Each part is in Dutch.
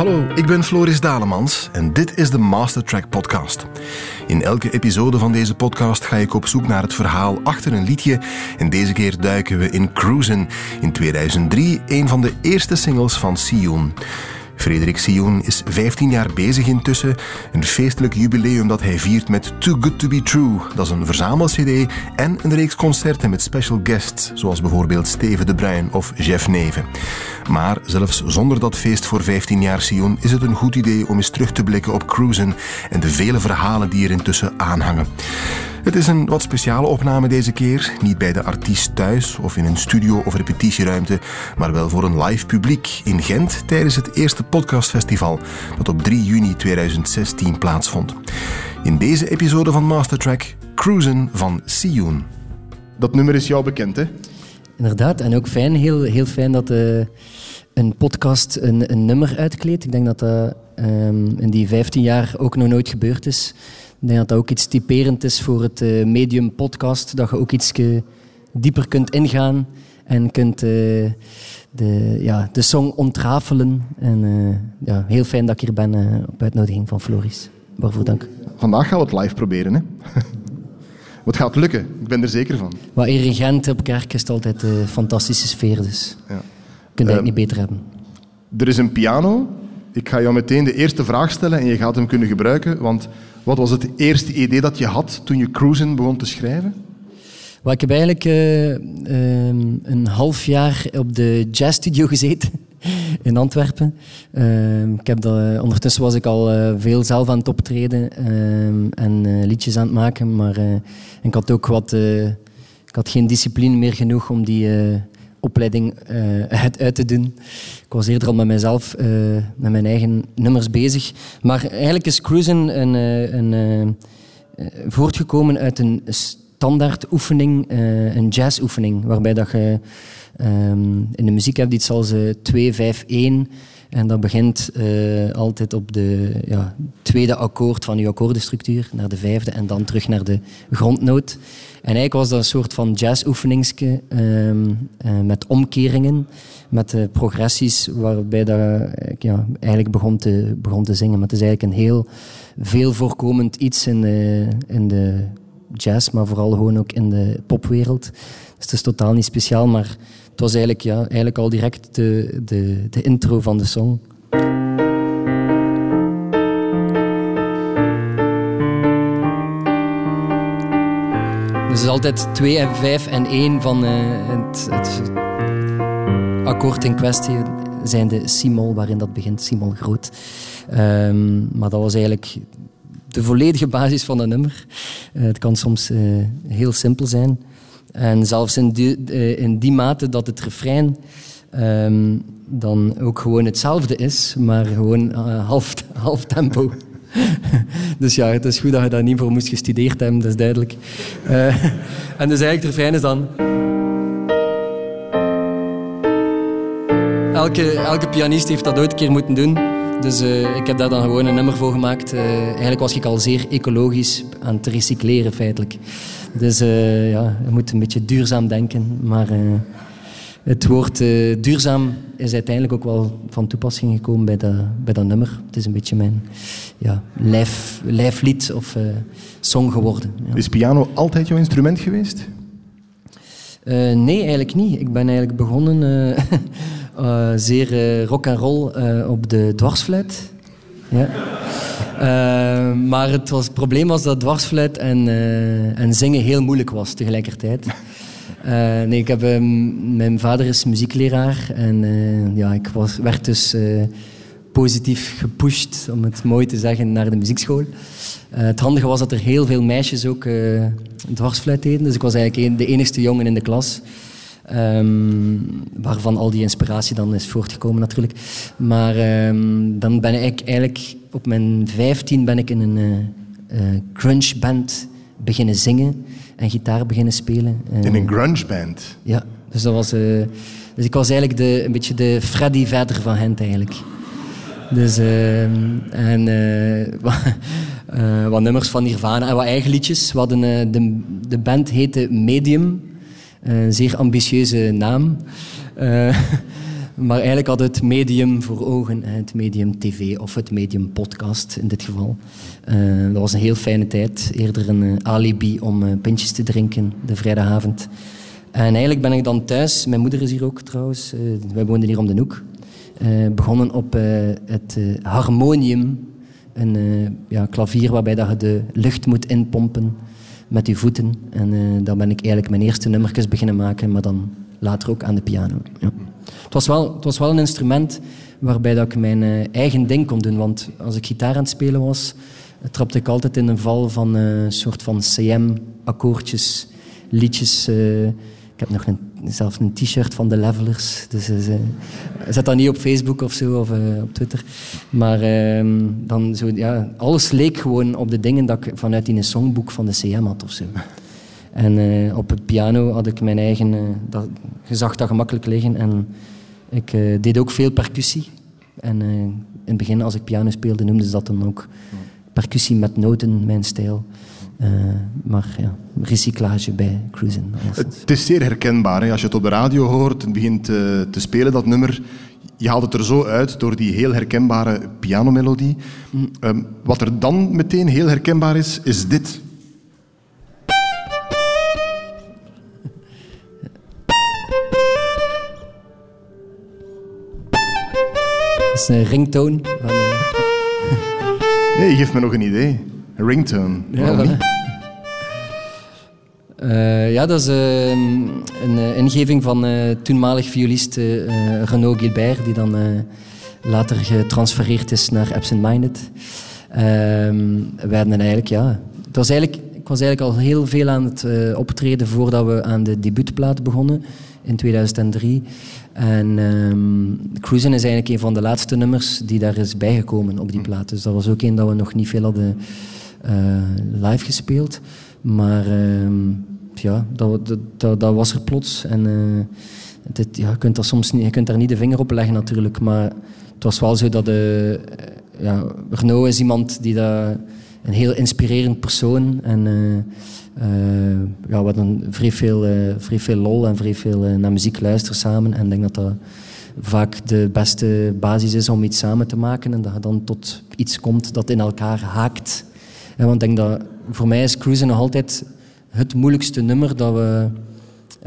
Hallo, ik ben Floris Dalemans en dit is de Mastertrack Podcast. In elke episode van deze podcast ga ik op zoek naar het verhaal achter een liedje. En deze keer duiken we in Cruisen, in 2003 een van de eerste singles van Sion. Frederik Sion is 15 jaar bezig intussen. Een feestelijk jubileum dat hij viert met Too Good To Be True. Dat is een verzamel-cd en een reeks concerten met special guests, zoals bijvoorbeeld Steven de Bruin of Jeff Neven. Maar zelfs zonder dat feest voor 15 jaar Sion is het een goed idee om eens terug te blikken op Cruisen en de vele verhalen die er intussen aanhangen. Het is een wat speciale opname deze keer. Niet bij de artiest thuis of in een studio of repetitieruimte, maar wel voor een live publiek in Gent tijdens het eerste podcastfestival dat op 3 juni 2016 plaatsvond. In deze episode van Mastertrack Cruisen van Sioen. Dat nummer is jou bekend, hè? Inderdaad, en ook fijn, heel, heel fijn dat uh, een podcast een, een nummer uitkleedt. Ik denk dat dat um, in die 15 jaar ook nog nooit gebeurd is. Ik denk dat dat ook iets typerend is voor het uh, medium podcast, dat je ook iets dieper kunt ingaan en kunt uh, de, ja, de song ontrafelen. En uh, ja, heel fijn dat ik hier ben op uitnodiging van Floris. Waarvoor dank. Vandaag gaan we het live proberen, hè? het gaat lukken, ik ben er zeker van. Wat hier in Gent op kerk is het altijd een fantastische sfeer, dus ja. kun je het niet beter hebben. Er is een piano. Ik ga jou meteen de eerste vraag stellen en je gaat hem kunnen gebruiken, want wat was het eerste idee dat je had toen je Cruisen begon te schrijven? Ik heb eigenlijk uh, um, een half jaar op de jazzstudio gezeten in Antwerpen. Uh, ik heb dat, ondertussen was ik al uh, veel zelf aan het optreden ehm, en liedjes aan het maken, maar ik had ook wat... ik had geen discipline meer genoeg om die opleiding het uit te doen. Ik was eerder al met mezelf, uh, met mijn eigen nummers bezig. Maar eigenlijk is cruisen een, een, een voortgekomen uit een standaard oefening, een jazzoefening, waarbij dat je um, in de muziek hebt iets als 2-5-1 en dat begint uh, altijd op de ja, tweede akkoord van je akkoordenstructuur, naar de vijfde en dan terug naar de grondnoot. En eigenlijk was dat een soort van jazzoefeningske um, uh, met omkeringen, met progressies, waarbij dat, ik ja, eigenlijk begon te, begon te zingen. Maar het is eigenlijk een heel veel voorkomend iets in in de jazz, maar vooral gewoon ook in de popwereld. Dus het is totaal niet speciaal, maar het was eigenlijk, ja, eigenlijk al direct de, de, de intro van de song. Dus het is altijd 2 en 5 en 1 van uh, het, het, akkoord in kwestie zijn de simol waarin dat begint, simol groot. Um, maar dat was eigenlijk de volledige basis van een nummer. Uh, het kan soms uh, heel simpel zijn. En zelfs in die, uh, in die mate dat het refrein um, dan ook gewoon hetzelfde is, maar gewoon uh, half, half tempo. dus ja, het is goed dat je daar niet voor moest gestudeerd hebben, dat is duidelijk. Uh, en dus eigenlijk het refrein is dan... Elke, elke pianist heeft dat ooit een keer moeten doen. Dus uh, ik heb daar dan gewoon een nummer voor gemaakt. Uh, eigenlijk was ik al zeer ecologisch aan het recycleren, feitelijk. Dus uh, ja, je moet een beetje duurzaam denken. Maar het woord duurzaam is uiteindelijk ook wel van toepassing gekomen bij, dat, bij dat nummer. Het is een beetje mijn ja, lijf, lijflied of song geworden. Ja. Is piano altijd jouw instrument geweest? nee, eigenlijk niet. Ik ben eigenlijk begonnen... Uh, zeer uh, rock and roll uh, op de dwarsfluit. Ja. maar het, probleem was dat dwarsfluit en, en zingen heel moeilijk was tegelijkertijd. nee, ik heb, mijn vader is muziekleraar en ja, ik was, werd dus positief gepusht, om het mooi te zeggen, naar de muziekschool. het handige was dat er heel veel meisjes ook dwarsfluit deden, dus ik was eigenlijk de enigste jongen in de klas. Um, waarvan al die inspiratie dan is voortgekomen natuurlijk. Maar um, dan ben ik eigenlijk op mijn 15 ben ik in een uh, uh, grunge band beginnen zingen en gitaar beginnen spelen. Uh, in een grunge band? Ja, dus dat was... dus ik was eigenlijk de, een beetje de Freddy Vedder van hen eigenlijk. Dus, ehm, en wat nummers van Nirvana en wat eigen liedjes. We hadden, de, de band heette Medium. Een zeer ambitieuze naam. Uh, Maar eigenlijk had het medium voor ogen, het medium tv of het medium podcast in dit geval. Uh, dat was een heel fijne tijd. Eerder een uh, alibi om uh, pintjes te drinken de vrijdagavond. En eigenlijk ben ik dan thuis, mijn moeder is hier ook trouwens, wij woonden hier om de hoek. begonnen op het harmonium, een ja, klavier waarbij dat je de lucht moet inpompen met je voeten. En dan ben ik eigenlijk mijn eerste nummertjes beginnen maken, maar dan later ook aan de piano. Ja. Het, was wel, het was wel een instrument waarbij dat ik mijn uh, eigen ding kon doen. Want als ik gitaar aan het spelen was, trapte ik altijd in een val van een soort van CM-akkoordjes, liedjes. Ik heb nog een, zelfs een t-shirt van de Levelers. Dus zet dat niet op Facebook of zo, of op Twitter. Maar ehm, dan zo, ja, alles leek gewoon op de dingen dat ik vanuit die songboek van de CM had of zo. En uh, op het piano had ik mijn eigen dat, gezag dat gemakkelijk liggen. En ik deed ook veel percussie. En in het begin, als ik piano speelde, noemden ze dat dan ook percussie met noten, mijn stijl. Maar ja, recyclage bij cruisen. Het is zeer herkenbaar. Hè? Als je het op de radio hoort en begint te spelen, dat nummer, je haalt het er zo uit door die heel herkenbare pianomelodie. Mm. Um, wat er dan meteen heel herkenbaar is, is dit. is een ringtone. Van, Nee, geef me nog een idee. Ringtone. Ja, uh, ja, dat is uh, een uh, ingeving van toenmalig violist Renaud Gilbert, die dan later getransfereerd is naar Absent Minded. Ehm, we hadden eigenlijk, ja, het was eigenlijk, ik was eigenlijk al heel veel aan het optreden voordat we aan de debuutplaat begonnen in 2003. En um, Cruisen is eigenlijk een van de laatste nummers die daar is bijgekomen op die plaat. Dus dat was ook een dat we nog niet veel hadden live gespeeld. Maar uh, ja, dat, dat, dat, was er plots. En uh, dit, ja, je, kunt daar soms niet, je kunt daar niet de vinger op leggen natuurlijk. Maar het was wel zo dat de, ja, Renaud is iemand die dat, een heel inspirerend persoon. En ja, we hadden vrij veel, vrij veel lol en vrij veel naar muziek luisteren samen. En ik denk dat dat vaak de beste basis is om iets samen te maken. En dat je dan tot iets komt dat in elkaar haakt. Want ik denk dat voor mij is cruisen nog altijd het moeilijkste nummer dat we...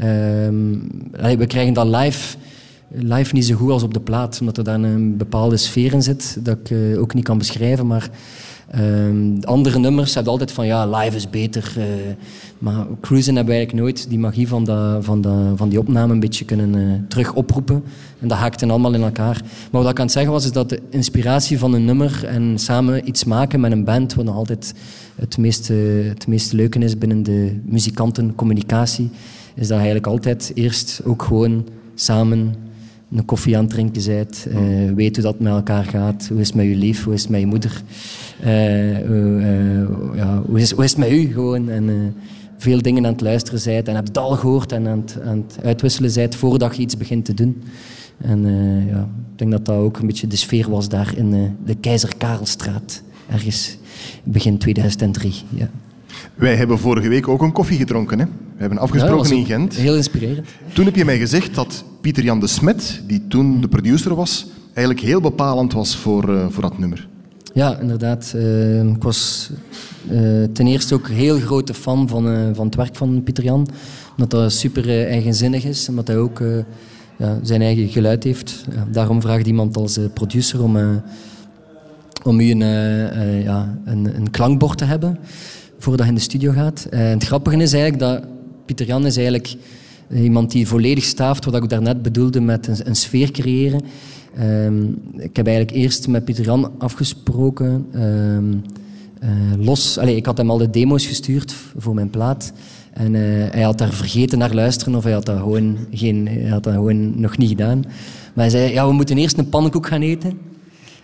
Uh, we krijgen dat live, live niet zo goed als op de plaat. Omdat er daar een bepaalde sfeer in zit dat ik ook niet kan beschrijven. Maar Um, andere nummers hebben altijd van ja, live is beter. Uh, maar cruisen hebben we eigenlijk nooit die magie van, de, van, van die opname een beetje kunnen uh, terug oproepen. En dat haakte allemaal in elkaar. Maar wat ik aan het zeggen was, is dat de inspiratie van een nummer en samen iets maken met een band, wat nog altijd het meeste, het meeste leuke is binnen de muzikantencommunicatie, is dat eigenlijk altijd eerst ook gewoon samen een koffie aan het drinken bent, uh, weet hoe dat met elkaar gaat, hoe is het met je lief, hoe is het met je moeder, uh, uh, ja, hoe, is, hoe is het met u gewoon. En veel dingen aan het luisteren zijt en heb het al gehoord en aan het, aan het uitwisselen zijt voordat je iets begint te doen. En ja, ik denk dat dat ook een beetje de sfeer was daar in de Keizer Karelstraat, ergens begin 2003. Ja. Wij hebben vorige week ook een koffie gedronken. Hè? We hebben afgesproken in Gent. Heel inspirerend. Toen heb je mij gezegd dat Pieter Jan de Smet, die toen de producer was, eigenlijk heel bepalend was voor, uh, voor dat nummer. Ja, inderdaad. Uh, ik was uh, ten eerste ook heel grote fan van, van het werk van Pieter Jan. Omdat dat super eigenzinnig is. Omdat hij ook ja, zijn eigen geluid heeft. Daarom vraagt iemand als producer om, om u een, ja, een, een klankbord te hebben voordat je in de studio gaat. En het grappige is eigenlijk dat Pieter Jan is eigenlijk iemand die volledig staaft wat ik daarnet bedoelde met een, sfeer creëren. Um, ik heb eigenlijk eerst met Pieter Jan afgesproken. Um, uh, los, allez, ik had hem al de demo's gestuurd voor mijn plaat. En uh, hij had daar vergeten naar luisteren of hij had dat gewoon, geen, hij had dat gewoon nog niet gedaan. Maar hij zei, ja, we moeten eerst een pannenkoek gaan eten.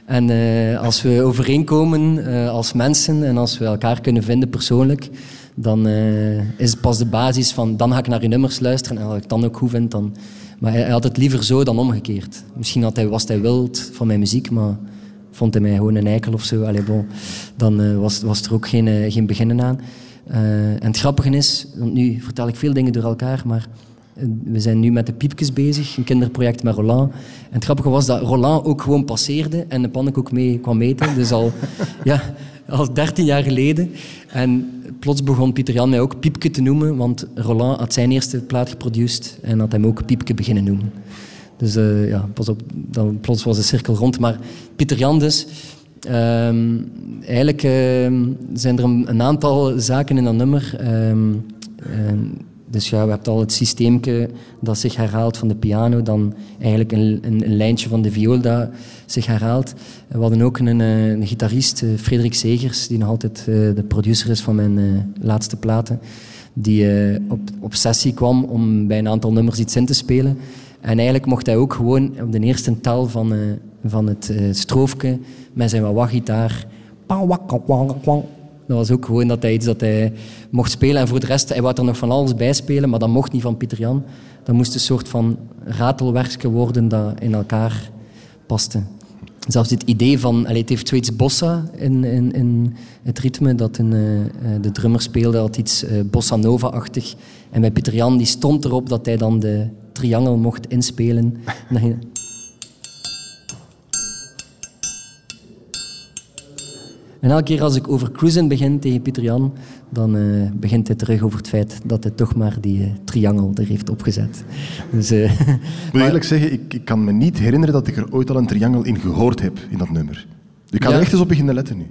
En uh, als we overeenkomen als mensen en als we elkaar kunnen vinden persoonlijk, dan uh, is pas de basis van... Dan ga ik naar je nummers luisteren en als ik dan ook goed vind, dan... Maar hij, had het liever zo dan omgekeerd. Misschien had hij, was hij wild van mijn muziek, maar vond hij mij gewoon een eikel of zo. Allee, dan uh, was, was er ook geen, uh, geen beginnen aan. en het grappige is, want nu vertel ik veel dingen door elkaar, maar we zijn nu met de piepjes bezig, een kinderproject met Roland. En het grappige was dat Roland ook gewoon passeerde en de pannenkoek mee kwam meten. Dus al, ja, al 13 jaar geleden. En plots begon Pieter Jan mij ook Piepke te noemen, want Roland had zijn eerste plaat geproduceerd en had hem ook Piepke beginnen noemen. Dus uh, ja, pas op, dan plots was de cirkel rond. Maar Pieter Jan dus... Um, eigenlijk uh, zijn er een, een, aantal zaken in dat nummer. Um, dus ja, we hebben al het systeemke dat zich herhaalt van de piano, dan eigenlijk een, een, een lijntje van de viool dat zich herhaalt. We hadden ook een, eh, een gitarist, eh, Frederik Segers, die nog altijd uh, de producer is van mijn laatste platen, die op, op sessie kwam om bij een aantal nummers iets in te spelen. En eigenlijk mocht hij ook gewoon op de eerste tel van, van het stroofje met zijn wah-gitaar dat was ook gewoon dat hij iets dat hij mocht spelen. En voor de rest, hij wou er nog van alles bij spelen, maar dat mocht niet van Pieter Jan. Dat moest een soort van ratelwerkje worden dat in elkaar paste. Zelfs dit idee van, het heeft zoiets bossa in, in, in het ritme, dat een, uh, de drummer speelde, had iets uh, bossa nova-achtig. En bij Pieter Jan, die stond erop dat hij dan de triangel mocht inspelen. En elke keer als ik over cruisen begin tegen Pieter Jan, dan uh, begint hij terug over het feit dat hij toch maar die uh, triangel er heeft opgezet. Dus, uh, ik moet eerlijk zeggen, ik, ik, kan me niet herinneren dat ik er ooit al een triangel in gehoord heb in dat nummer. Ik kan er echt eens op beginnen letten nu.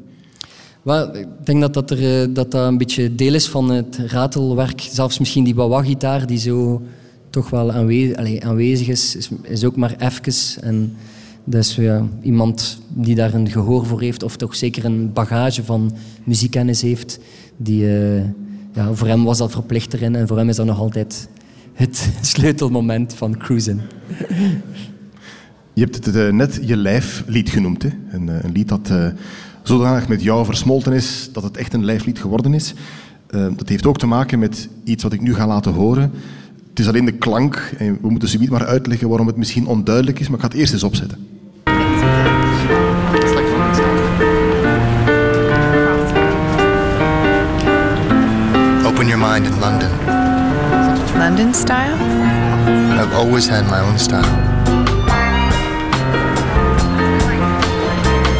Wel, ik denk dat dat, er, dat dat een beetje deel is van het ratelwerk. Zelfs misschien die wah-gitaar die zo toch wel aanwezig, allez, aanwezig is, is, is, ook maar even. En dus ja, iemand die daar een gehoor voor heeft, of toch zeker een bagage van muziekkennis heeft, die, uh, ja, voor hem was dat verplicht erin en voor hem is dat nog altijd het sleutelmoment van cruisen. Je hebt het uh, net je lijflied genoemd. Hè? Een, uh, een lied dat zodanig met jou versmolten is dat het echt een lijflied geworden is. dat heeft ook te maken met iets wat ik nu ga laten horen. Het is alleen de klank. En we moeten zoiets maar uitleggen waarom het misschien onduidelijk is, maar ik ga het eerst eens opzetten. mind in London. London style? I've always had my own style.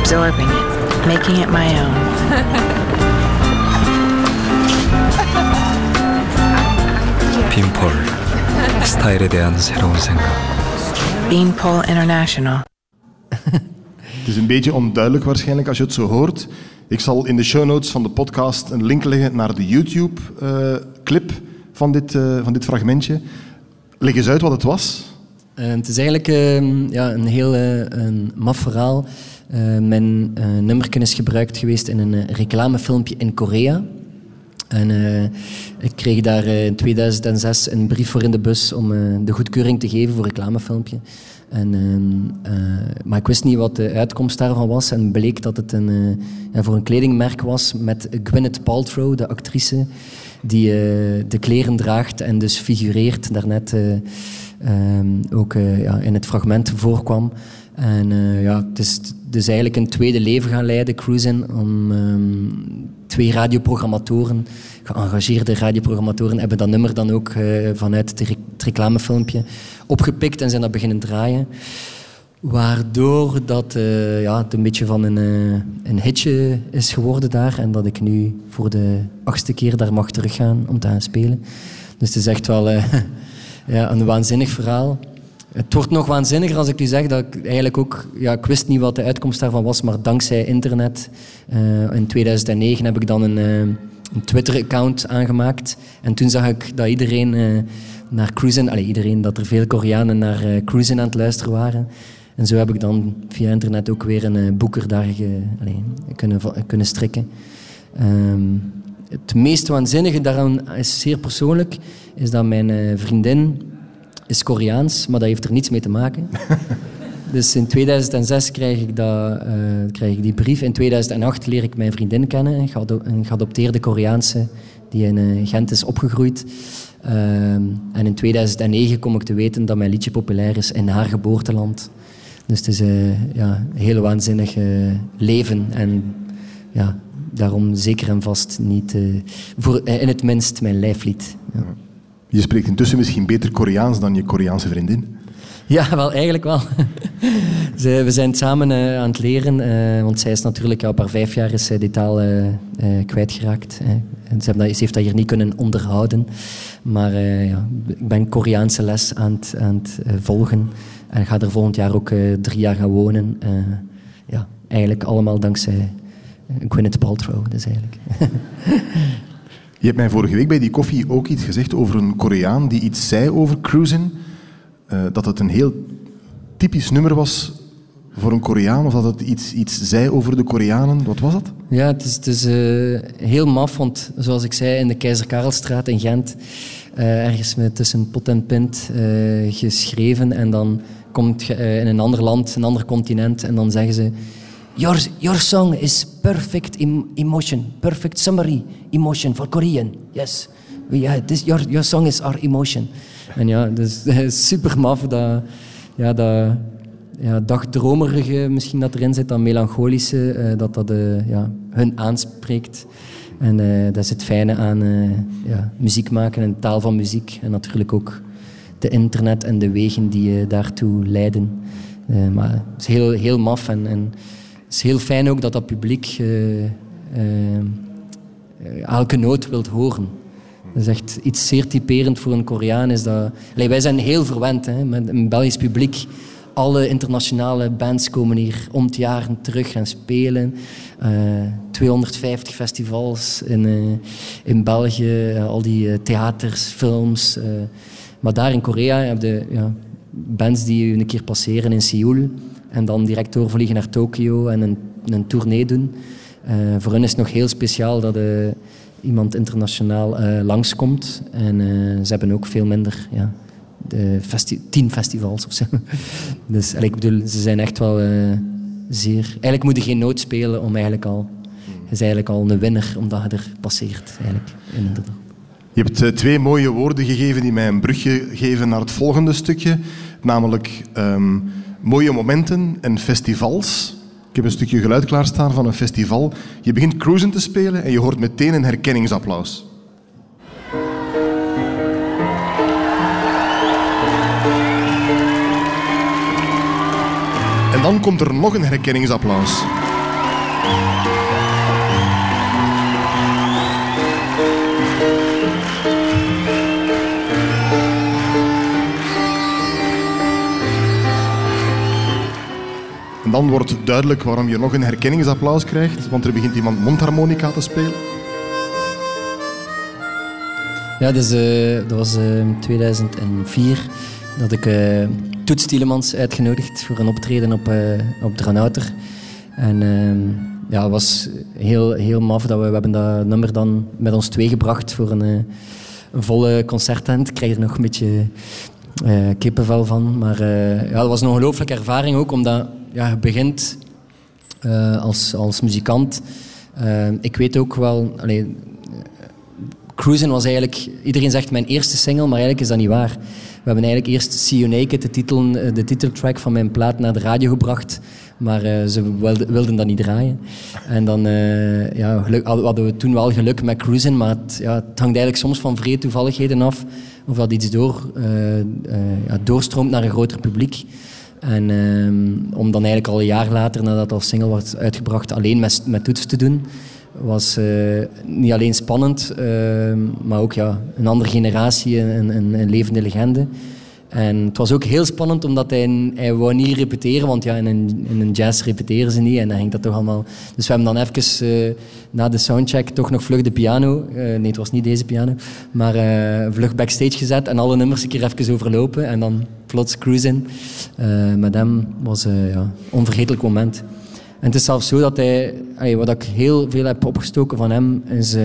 Absorbing it, making it my own. 빈폴 스타일에 대한 새로운 생각. Beanpole International. Het is een beetje onduidelijk waarschijnlijk als je het zo hoort. Ik zal in de show notes van de podcast een link leggen naar de YouTube-clip van, dit, uh, van dit fragmentje. Leg eens uit wat het was. Uh, het is eigenlijk uh, ja, een heel een maf verhaal. mijn nummerken is gebruikt geweest in een reclamefilmpje in Korea. En ik kreeg daar in 2006 een brief voor in de bus om de goedkeuring te geven voor reclamefilmpje. En, ehm, maar ik wist niet wat de uitkomst daarvan was. En bleek dat het een, ja, voor een kledingmerk was met Gwyneth Paltrow, de actrice, die de kleren draagt en dus figureert. Daarnet um, ook ja, in het fragment voorkwam. En ja, het is dus eigenlijk een tweede leven gaan leiden, cruisen, om um, twee radioprogrammatoren, geëngageerde radioprogrammatoren, hebben dat nummer dan ook uh, vanuit het, reclamefilmpje opgepikt en zijn dat beginnen draaien. Waardoor dat uh, ja, het een beetje van een, uh, een hitje is geworden daar en dat ik nu voor de achtste keer daar mag teruggaan om te gaan spelen. Dus het is echt wel ja, een waanzinnig verhaal. Het wordt nog waanzinniger als ik u zeg dat ik eigenlijk ook... Ja, ik wist niet wat de uitkomst daarvan was, maar dankzij internet... In 2009 heb ik dan een, een Twitter-account aangemaakt. En toen zag ik dat iedereen uh, naar cruisen... Iedereen, dat er veel Koreanen naar cruisen aan het luisteren waren. En zo heb ik dan via internet ook weer een boeker daar kunnen, kunnen strikken. Um, het meest waanzinnige daaraan is zeer persoonlijk... is dat mijn vriendin is Koreaans, maar dat heeft er niets mee te maken. dus in 2006 krijg ik, dat, krijg ik die brief. In 2008 leer ik mijn vriendin kennen, een geadopteerde Koreaanse die in uh, Gent is opgegroeid. Uh, en in 2009 kom ik te weten dat mijn liedje populair is in haar geboorteland. Dus het is uh, ja, een heel waanzinnig leven. En ja, daarom zeker en vast niet, voor, in het minst mijn lijflied. Je spreekt intussen misschien beter Koreaans dan je Koreaanse vriendin. Ja, wel, eigenlijk wel. We zijn samen uh, aan het leren, uh, want zij is natuurlijk, op haar vijf jaar is zij die taal uh, kwijtgeraakt. Ze, heeft dat hier niet kunnen onderhouden. Maar ja, ik ben Koreaanse les aan het, aan volgen. En ga er volgend jaar ook drie jaar gaan wonen. ja, eigenlijk allemaal dankzij Gwyneth Paltrow, dus eigenlijk. Je hebt mij vorige week bij die koffie ook iets gezegd over een Koreaan die iets zei over cruisen. Uh, dat het een heel typisch nummer was voor een Koreaan, of dat het iets, iets zei over de Koreanen. Wat was dat? Ja, het is, het is uh, heel maf, want zoals ik zei, in de Keizer Karelstraat in Gent, uh, ergens met tussen pot en pint geschreven, en dan komt je in een ander land, een ander continent, en dan zeggen ze Your, your song is perfect emotion, perfect summary emotion for Korean. Yes. Yeah, this, your, your song is our emotion. En ja, dus is super maf dat, ja, dat ja, dagdromerige misschien dat erin zit, dat melancholische, uh, dat dat uh, ja, hun aanspreekt. En uh, dat is het fijne aan ja, muziek maken en taal van muziek. En natuurlijk ook de internet en de wegen die daartoe leiden. maar het is heel, heel maf en, en het is heel fijn ook dat dat publiek elke noot wilt horen. Dat is echt iets zeer typerend voor een Koreaan. Is dat... Wij zijn heel verwend hè, met een Belgisch publiek. Alle internationale bands komen hier om het jaar terug gaan spelen. Uh, 250 festivals in, in België, al die theaters, films. maar daar in Korea heb je ja, bands die een keer passeren in Seoul en dan direct doorvliegen naar Tokio en een, een tournee doen. Voor hen is het nog heel speciaal dat iemand internationaal uh, langskomt. En ze hebben ook veel minder, ja, de festi tien festivals of zo. dus ik bedoel, ze zijn echt wel zeer... Eigenlijk moet je geen noot spelen om eigenlijk al... Is eigenlijk al een winnaar omdat je er passeert, eigenlijk. Je hebt twee mooie woorden gegeven die mij een brugje geven naar het volgende stukje. Namelijk... Um, mooie momenten en festivals. Ik heb een stukje geluid klaarstaan van een festival. Je begint cruisen te spelen en je hoort meteen een herkenningsapplaus. En dan komt er nog een herkenningsapplaus. En dan wordt duidelijk waarom je nog een herkenningsapplaus krijgt, want er begint iemand mondharmonica te spelen. Ja, uh, dat was uh, eh, 2004 dat ik uh, Toets uitgenodigd voor een optreden op, op Dranouter. En ja, het was heel, heel maf dat we, hebben dat nummer dan met ons twee gebracht voor een, een volle concerttent. Ik krijg er nog een beetje kippenvel van. Maar ja, dat was een ongelooflijke ervaring ook, omdat ja, je begint uh, als, als muzikant. Uh, ik weet ook wel... Allee, Cruisen was eigenlijk... Iedereen zegt mijn eerste single, maar eigenlijk is dat niet waar. We hebben eigenlijk eerst See You Naked, de, titel, eh, de titeltrack van mijn plaat, naar de radio gebracht. Maar ze wilden, dat niet draaien. En dan ja, geluk, hadden we toen wel geluk met Cruisen, maar het, ja, het hangt eigenlijk soms van vrede toevalligheden af of dat iets door, doorstroomt naar een groter publiek. En um, om dan eigenlijk al een jaar later, nadat als single wordt uitgebracht, alleen met, met toets te doen, was uh, niet alleen spannend, uh, maar ook ja, een andere generatie, een, een, levende legende. En het was ook heel spannend, omdat hij, hij wou niet repeteren, want ja, in, een, een jazz repeteren ze niet. En dan ging dat toch allemaal... Dus we hebben dan even uh, na de soundcheck toch nog vlug de piano... nee, het was niet deze piano. Maar vlug backstage gezet en alle nummers een keer even overlopen. En dan plots cruisen. Uh, met hem was uh, ja, een onvergetelijk moment. En het is zelfs zo dat hij, wat ik heel veel heb opgestoken van hem, is uh,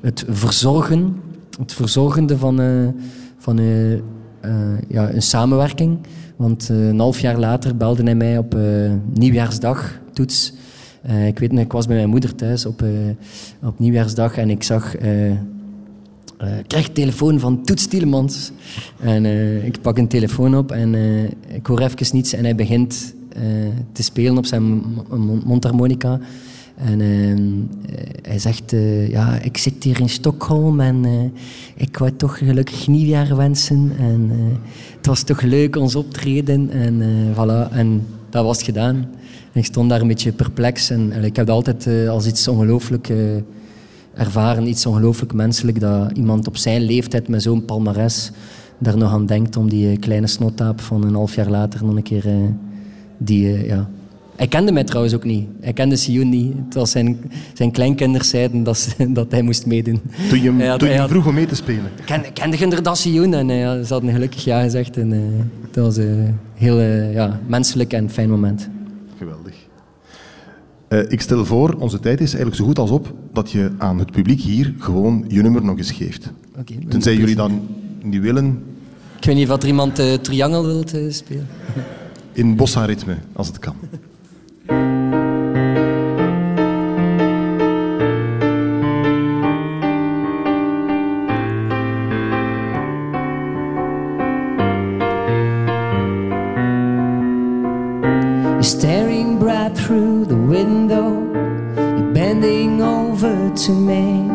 het verzorgen, het verzorgende van, van ja, een samenwerking. Want een half jaar later belde hij mij op nieuwjaarsdag, toets. ik weet nog, ik was bij mijn moeder thuis op, op nieuwjaarsdag en ik zag uh, krijg telefoon van Toets Tielemans. En ik pak een telefoon op en ik hoor even niets en hij begint te spelen op zijn mondharmonica. En ehm, eh, hij zegt, eh, ja, ik zit hier in Stockholm en eh, ik wou toch gelukkig nieuwjaar wensen. En het was toch leuk, ons optreden. En voilà, en dat was gedaan. En ik stond daar een beetje perplex. En ik heb dat altijd als iets ongelooflijk ervaren, iets ongelooflijk menselijk, dat iemand op zijn leeftijd met zo'n palmares daar nog aan denkt om die kleine snottaap van een half jaar later nog een keer die, ja. Hij kende mij trouwens ook niet. Hij kende Sioen niet. Het was zijn, zijn kleinkinders zeiden dat, dat hij moest meedoen. Toen je, hem- Hij had- toen je hij had- vroeg om mee te spelen. Ken, kende je inderdaad Sioen? En eh, ja, ze hadden gelukkig ja gezegd. En, eh, dat was een heel eh, ja, menselijk en fijn moment. Geweldig. Ik stel voor, onze tijd is eigenlijk zo goed als op, dat je aan het publiek hier gewoon je nummer nog eens geeft. Oké, Tenzij jullie dan niet willen, Ik weet niet of er iemand Triangle wilt spelen. in bossa-ritme, als het kan. over to me.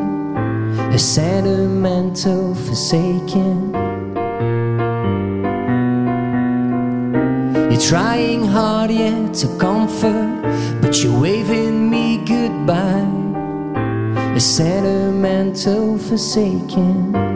A sentimental forsaken. You're trying hard yet to comfort, but you're waving me goodbye. A sentimental forsaken.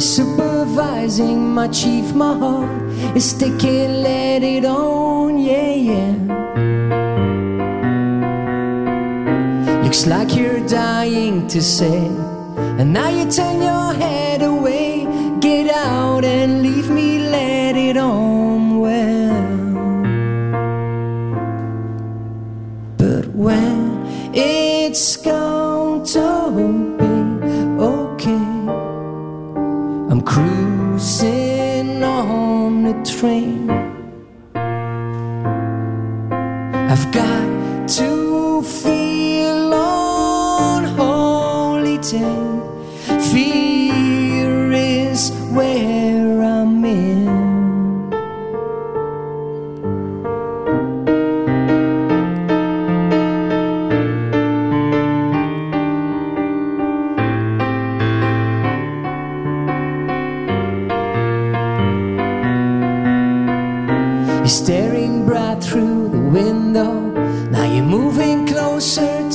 You're supervising my chief, my heart is sticking, let it on, yeah, yeah. Looks like you're dying to say, and now you turn your head away. Get out and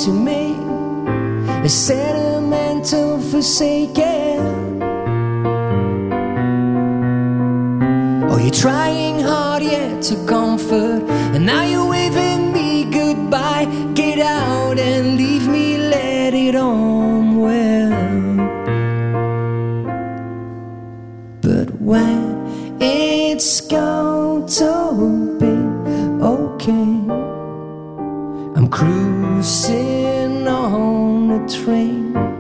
to me. A sentimental forsaken. Oh, you're trying hard yet to comfort. a train.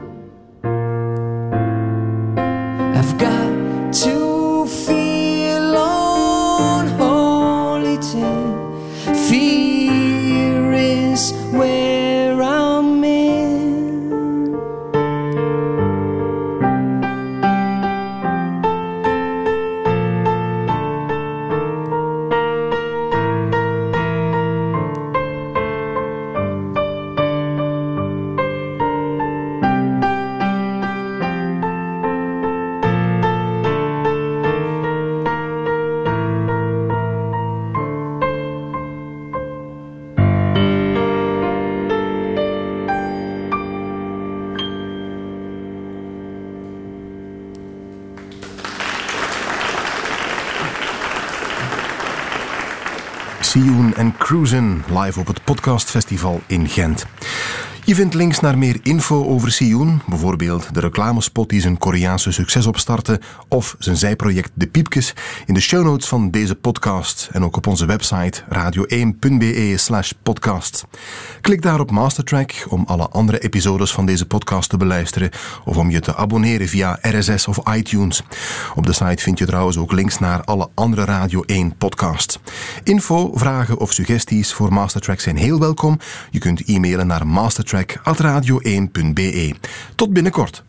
Sioen en Cruisen live op het podcastfestival in Gent. Je vindt links naar meer info over Sioen, bijvoorbeeld de reclamespot die zijn Koreaanse succes opstartte of zijn zijproject De Piepkes, in de show notes van deze podcast en ook op onze website radio1.be slash podcast. Klik daar op Mastertrack om alle andere episodes van deze podcast te beluisteren of om je te abonneren via RSS of iTunes. Op de site vind je trouwens ook links naar alle andere Radio 1 podcasts. Info, vragen of suggesties voor Mastertrack zijn heel welkom. Je kunt e-mailen naar mastertrack.radio1.be. Tot binnenkort.